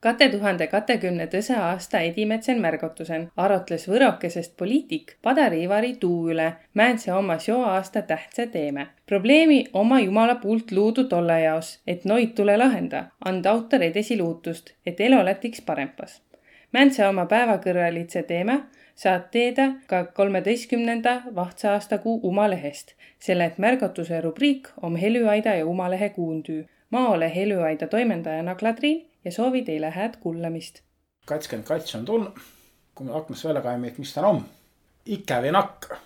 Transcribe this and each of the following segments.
kate tuhande katekümne tõse aasta edimetsen märgotusen arotles võrokesest poliitik Padari Ivari tuu üle, määnse oma seo aasta tähtsa teeme. probleemi oma jumala puult luudu tolle jaos, et noid tule lahenda, anda autor edasi luutust, et elu lätiks parempas. määnse oma päevakõrralitse teeme saad teada ka kolmeteistkümnenda vahtsa aastakuu Uma lehest, selle et märgatuse rubriik on Helüaida ja Uma lehe kuuntüü. ma olen Helüaida toimendajana Kadriin ja soovi teile head kuulamist. kakskümmend kats on tulnud, kui me aknast välja kaeme, et mis ta on. ikäv ei nakka.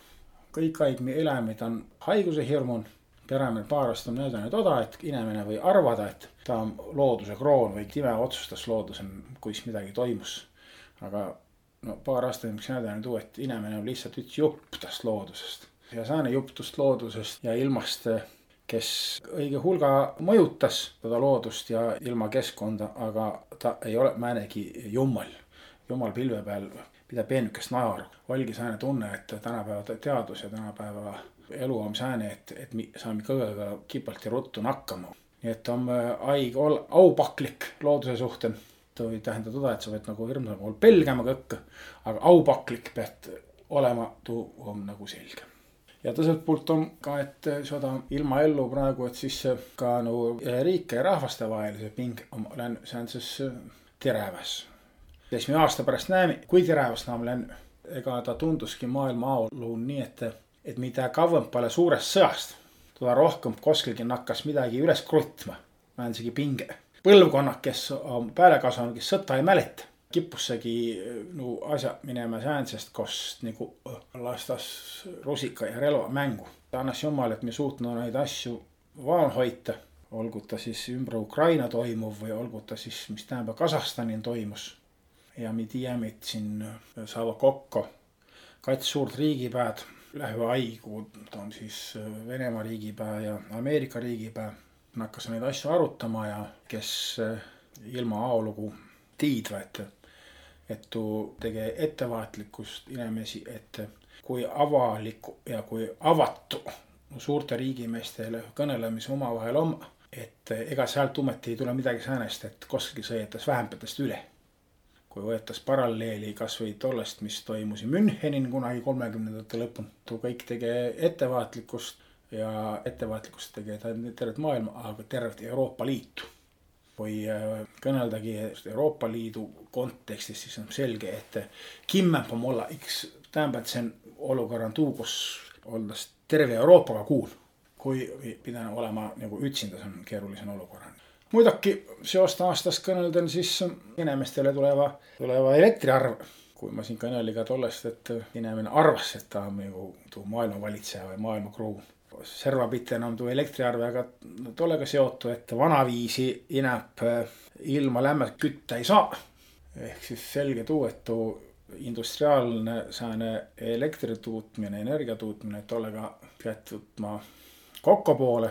kõik haigmi elämid on haiguse hirmun. peremehe paarast on näidanud toda, et inimene või arvada, et ta on looduse kroon või time otsustas loodusel, kuis midagi toimus. aga no paar aastat üks näidanud tuu, et inimene on lihtsalt üks jupp tast loodusest ja sääne jupp tust loodusest ja ilmast kes õige hulga mõjutas seda loodust ja ilmakeskkonda, aga ta ei ole määnegi jummal. jumal pilve peal pidab peenukest naeru. oligi sääne tunne, et tänapäeva teadus ja tänapäeva elu on sääne, et, et me saame kõigega kipalt ja ruttu nakkama. nii et on haig olla aupaklik looduse suhtes. ta võib tähendada seda, et sa võid nagu hirmsal pool pelgama kõike, aga aupaklik pead olema, tuu on nagu selge ja teiselt poolt on ka, et seda ilmaellu praegu, et siis ka nagu riike ja rahvaste vahelise ping on, see on siis terävas. siis me aasta pärast näeme, kui terävas ta on, ega ta tunduski maailma ajaloo nii, et, et mida kauem peale suurest sõjast, teda rohkem kuskilgi nakkas midagi üles krutma, vähemasti pinge. põlvkonnad, kes on peale kasvanud, kes sõda ei mäleta kippussegi no asja minema säänsest, kus nagu lastas rusika ja relva mängu. annas jumal, et me suutnud neid asju vaan hoida. olgu ta siis ümber Ukraina toimuv või olgu ta siis, mis tähendab Kasahstanil toimus. ja me teame, et siin saavad kokku kats suurt riigipäed lähiaigu, ta on siis Venemaa riigipää ja Ameerika riigipää. hakkas neid asju arutama ja kes ilma ajalugu tiidva, et et tege ettevaatlikkust inimesi, et kui avaliku ja kui avatu suurte riigimeestele kõnelemise omavahel on, et ega sealt ometi ei tule midagi säänest, et koskegi sõidetas vähempatest üle. kui võetas paralleeli kasvõi tollest, mis toimus Münchenin kunagi kolmekümnendate lõpul, kõik tege ettevaatlikkust ja ettevaatlikkust tege tervet maailma, aga tervet Euroopa Liitu või äh, kõneldagi Euroopa Liidu kontekstis, siis on selge, et kimmem on olla X, tähendab, et see on olukorra tuu, kus olles terve Euroopaga kuul, kui pidanud olema nagu üksinda, see on keerulisem olukord. muidugi seost aastast kõnelden, siis inimestele tuleva, tuleva elektriarv. kui ma siin kõnelin ka tollest, et inimene arvas, et ta on nagu tuu maailma valitseja või maailma kruun servapitena on tuu elektriarvega tollega seotud, et vanaviisi inäb äh, ilma lämmet kütta ei saa. ehk siis selge tuu, et tuu industriaalne sääne elektri tootmine, energia tootmine, tollega pead võtma kokkupoole.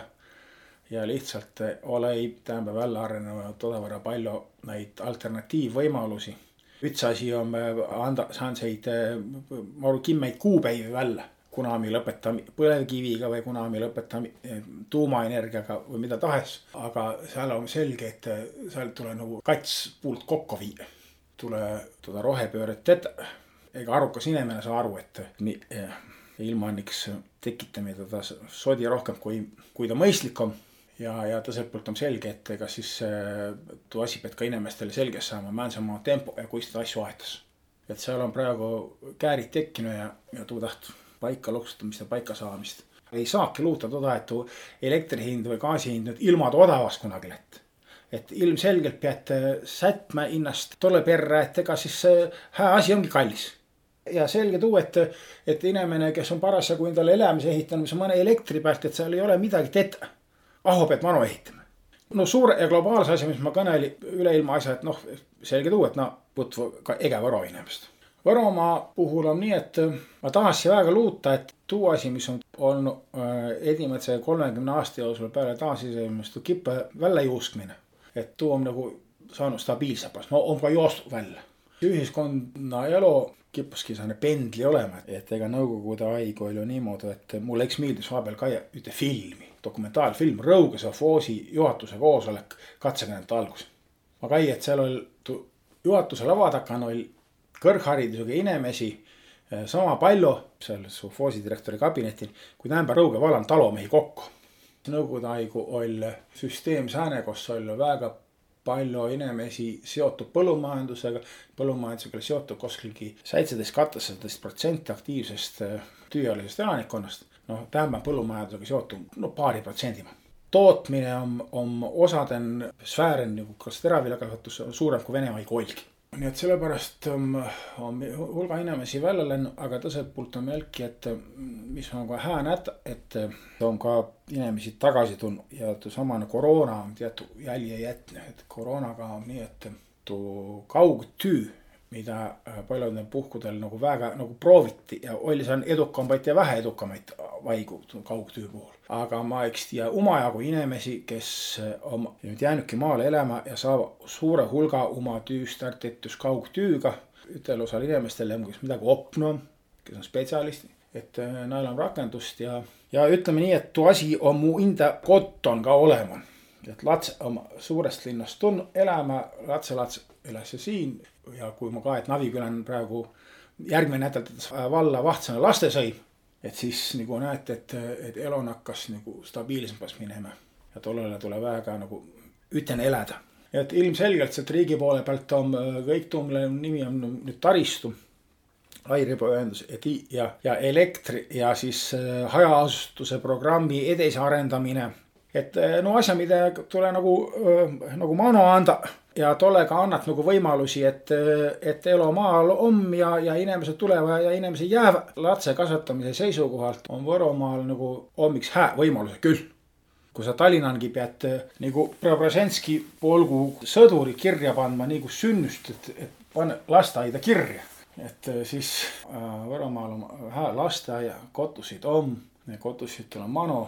ja lihtsalt olei tähendab välja arenenud todavõrra palju neid alternatiivvõimalusi. üks asi on anda, säänseid, ma arvan, kimmeid kuupäevi välja kuna me lõpetame põlevkiviga või kuna me lõpetame eh, tuumaenergiaga või mida tahes. aga seal on selge, et eh, seal tuleb nagu kats puult kokku viia. tule seda rohepööret teha. ega arukas inimene saa aru, et eh, ilmaniks tekitame teda sodi rohkem, kui, kui ta mõistlik on ja, ja teiselt poolt on selge, et ega siis too asi peab ka inimestele selgeks saama, oma tempo ja kuidas ta asju aetas. et seal on praegu käärid tekkinud ja, ja tuu taht paika loksutamist ja paika saamist. ei saagi luuta toda, et elektri hind või gaasi hind nüüd ilma odavast kunagi lätt. et ilmselgelt peate sätma hinnast tolle perre, et ega siis see hää asi ongi kallis ja selge tuu, et, et inimene, kes on parasjagu endale elamise ehitanud, mis on mõne elektri pealt, et seal ei ole midagi teha. ahu peab manu ehitama. no suure ja globaalse asja, mis ma kõnelin, üleilma asja, et noh, selge tuu, et no putvu ka ege võro inimest Võromaa puhul on nii, et äh, ma tahaksin väga luuta, et tuu asi, mis on olnud äh, Edimetsa kolmekümne aasta jooksul peale taasiseseisvumist, kippe väljajuuskmine. et tuu on nagu saanud stabiilsemaks, no on ka joostud välja. ühiskonna elu kippuski selline pendli olema, et ega Nõukogude aeg oli niimoodi, et mulle eks meeldis vahepeal ka ühte filmi, dokumentaalfilm Rõuge sovhoosi juhatuse koosolek katsakõnede algus ma kai, et seal oli juhatuse laua takan oli kõrgharidusega inimesi eh, sama palju seal sovhoosi direktori kabinetil, kui Tämba Rõuge valland talomehi kokku. Nõukogude aigu oli süsteem sääne, kus oli väga palju inimesi seotud põllumajandusega, põllumajandusega oli seotud kuskilgi seitseteist, kahtesateist protsenti aktiivsest eh, tööealisest elanikkonnast. noh, tähendab põllumajandusega seotud no paari protsendiga tootmine on, on osaden sfäären nagu kas teraviljakasvatus suurem kui Venemaa ei olgi. Nii et sellepärast on, um, on hulga inimesi välja läinud, aga teiselt poolt on jälki, et mis on ka hää näidata, et on ka inimesi tagasi tulnud ja samane koroona on teatud jälje jätnud, et koroonaga on nii, et tuu kaugtöö mida äh, paljudel puhkudel nagu väga nagu prooviti ja oli seal edukamaid ja vähe edukamaid vaigu kaugtöö puhul. aga ma eks tea omajagu inimesi, kes äh, on nüüd jäänudki maale elama ja saavad suure hulga oma tööst startitus kaugtööga. ütel osal inimestel on midagi opnud, kes on spetsialistid, et äh, neil on rakendust ja, ja ütleme nii, et tuu asi on mu enda kott on ka olemas et lats oma suurest linnast tulnud elama, lapselats elas siin. Ja kui ma ka, et Navikülan praegu järgmine nädal valla Vahtsana lastesõi, et siis nagu näete, et, et elu on hakkas nagu stabiilsemaks minema. Ja tollele tuleb väga nagu ütlen elada. et ilmselgelt sealt riigi poole pealt on kõik tuu, mille nimi on nüüd taristu, lairibaühendus ja, ja elektri ja siis äh, hajaasustuse programmi edasiarendamine et eh, no asja, mida tule nagu, nagu manu anda ja tollega annad nagu võimalusi, et, et elu maal on ja, ja inimesed tulevad ja inimesed jäävad. lapse kasvatamise seisukohalt on Võromaal nagu hommiks hää võimalus küll. kui sa Tallinnangi pead nagu Preobraženski polgu sõduri kirja pandma nagu sünnust, et, et pane lasteaeda kirja. et siis äh, Võromaal on hää lasteaia, kotusid on, kotusid on manu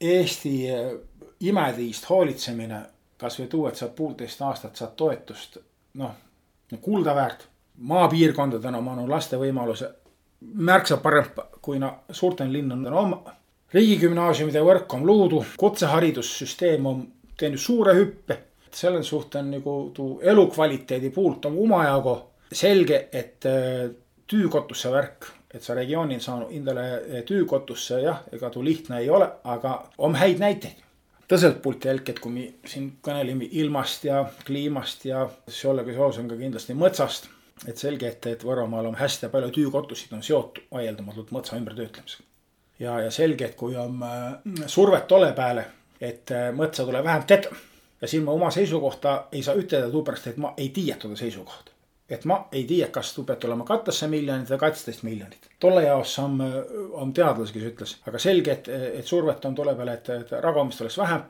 Eesti eh, imetiist hoolitsemine, kasvõi tuu, et sa poolteist aastat saad toetust, noh, kuldaväärt. maapiirkondadena on no laste võimaluse märksa parem, kui na suurtel linnadel on riigigümnaasiumide võrk on luudu, kutseharidussüsteem on teinud suure hüppe. selle suhte on nagu tuu elukvaliteedi poolt on omajagu selge, et eh, tüükotusse värk et sa regioonil saanud endale tüükotusse, jah, ega tuu lihtne ei ole, aga on häid näiteid. tõselt poolt jälk, et kui me siin kõneleme ilmast ja kliimast ja sellega seoses on ka kindlasti mõtsast. et selge, et, et Võromaal on hästi palju tüükotusid on seotud vaieldamatult mõtsa ümbertöötlemisega. ja, ja selge, et kui on äh, survet tolle peale, et äh, mõtsa tuleb vähem teha. ja siin ma oma seisukohta ei saa ütelda, tuupärast et ma ei tiia seda seisukohta et ma ei tea, kas tuu peab tulema katasse miljonit või kaksteist miljonit. tolle jaos on, on teadlasi, kes ütles, aga selge, et, et survet on tule peale, et, et ragamist oleks vähem.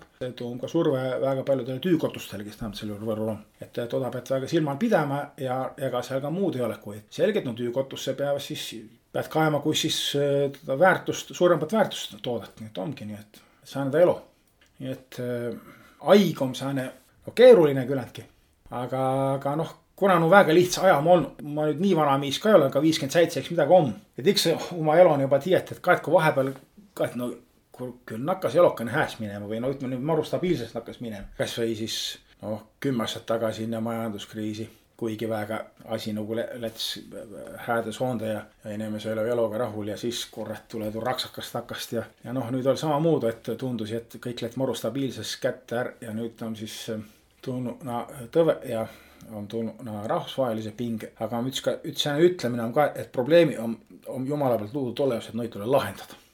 on ka surve väga paljudele tüükotustele, kes tähendab sel juhul Võrul on. et toda pead väga silmal pidama ja ega seal ka muud ei ole, kui selgelt no tüükotusse peavad siis, pead kaema, kus siis seda väärtust, suuremat väärtust toodad, nii et ongi nii, et sääneda elu. nii et äh, haig on sääne no, keeruline küllaltki, aga, aga noh kuna no väga lihtsa aja ma olnud, ma nüüd nii vana mees ka ei ole, aga viiskümmend seitse, eks midagi on. et eks oma eluni juba tead, et ka, et kui vahepeal ka, et no küll nakkas elukene hääs minema või no ütleme nüüd maru stabiilselt hakkas minema. kasvõi siis noh, kümme aastat tagasi enne majanduskriisi, kuigi väga asi nagu läts hääde soonde ja, ja inimese oli eluga rahul ja siis kurat tuleb raksakas takast ja, ja noh, nüüd oli samamoodi, et tundus, et kõik läks maru stabiilses kätte ära ja nüüd on siis tulnud no, tõve ja on tulnud no, rahvusvahelise pinge, aga üks ka, üks sääne ütlemine on ka, et probleemi on, on jumala pealt luua tolle jaoks, et neid tuleb lahendada